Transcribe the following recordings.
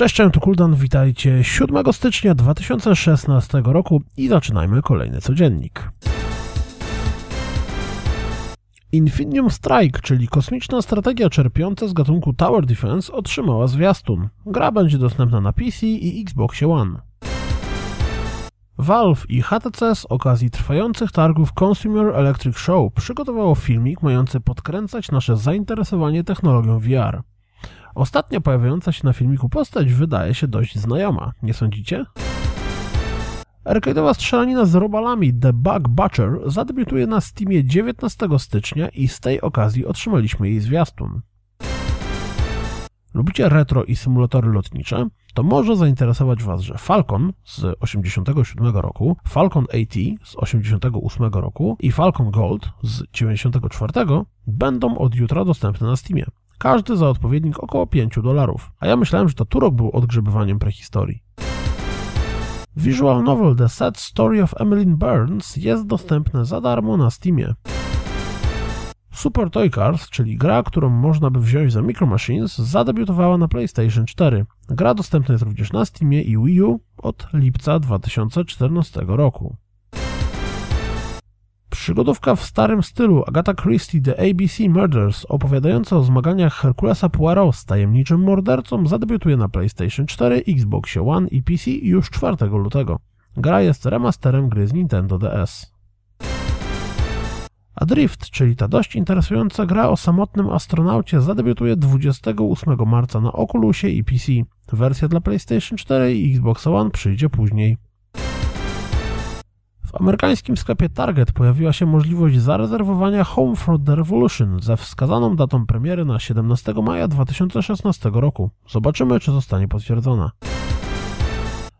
Cześć, cześć, tu Kuldan, witajcie 7 stycznia 2016 roku i zaczynajmy kolejny codziennik. Infinium Strike, czyli kosmiczna strategia czerpiąca z gatunku Tower Defense, otrzymała zwiastun. Gra będzie dostępna na PC i Xbox One. Valve i HTC z okazji trwających targów Consumer Electric Show przygotowało filmik mający podkręcać nasze zainteresowanie technologią VR. Ostatnia pojawiająca się na filmiku postać wydaje się dość znajoma, nie sądzicie? Arcade'owa strzelanina z robalami The Bug Butcher zadebiutuje na Steamie 19 stycznia i z tej okazji otrzymaliśmy jej zwiastun. Lubicie retro i symulatory lotnicze? To może zainteresować Was, że Falcon z 87 roku, Falcon AT z 88 roku i Falcon Gold z 94 będą od jutra dostępne na Steamie. Każdy za odpowiednik około 5 dolarów. A ja myślałem, że to Turok był odgrzebywaniem prehistorii. Visual novel The Sad Story of Emmeline Burns jest dostępne za darmo na Steamie. Super Toy Cars, czyli gra, którą można by wziąć za Micro Machines, zadebiutowała na PlayStation 4. Gra dostępna jest również na Steamie i Wii U od lipca 2014 roku. Przygodówka w starym stylu Agatha Christie The ABC Murders, opowiadająca o zmaganiach Herkulesa Poirot z tajemniczym mordercą, zadebiutuje na PlayStation 4, Xbox One i PC już 4 lutego. Gra jest remasterem gry z Nintendo DS. Adrift, czyli ta dość interesująca gra o samotnym astronaucie, zadebiutuje 28 marca na Oculusie i PC. Wersja dla PlayStation 4 i Xbox One przyjdzie później. W amerykańskim sklepie Target pojawiła się możliwość zarezerwowania Home for the Revolution ze wskazaną datą premiery na 17 maja 2016 roku. Zobaczymy, czy zostanie potwierdzona.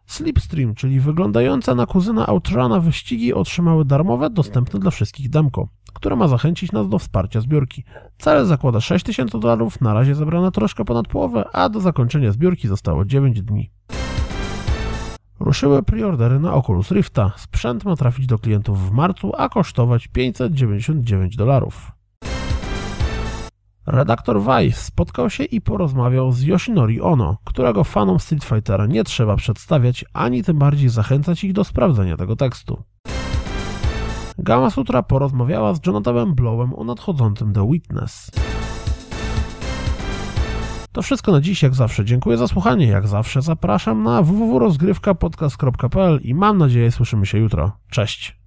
Slipstream, czyli wyglądające na kuzyna Outruna wyścigi otrzymały darmowe, dostępne dla wszystkich demko, które ma zachęcić nas do wsparcia zbiórki. Cel zakłada 6000 dolarów, na razie zebrano troszkę ponad połowę, a do zakończenia zbiórki zostało 9 dni. Ruszyły preordery na Oculus Rifta. Sprzęt ma trafić do klientów w marcu, a kosztować 599 dolarów. Redaktor Vice spotkał się i porozmawiał z Yoshinori Ono, którego fanom Street Fightera nie trzeba przedstawiać, ani tym bardziej zachęcać ich do sprawdzenia tego tekstu. Gama Sutra porozmawiała z Jonathanem Blowem o nadchodzącym The Witness. To wszystko na dziś, jak zawsze. Dziękuję za słuchanie. Jak zawsze zapraszam na www.rozgrywkapodcast.pl i mam nadzieję słyszymy się jutro. Cześć!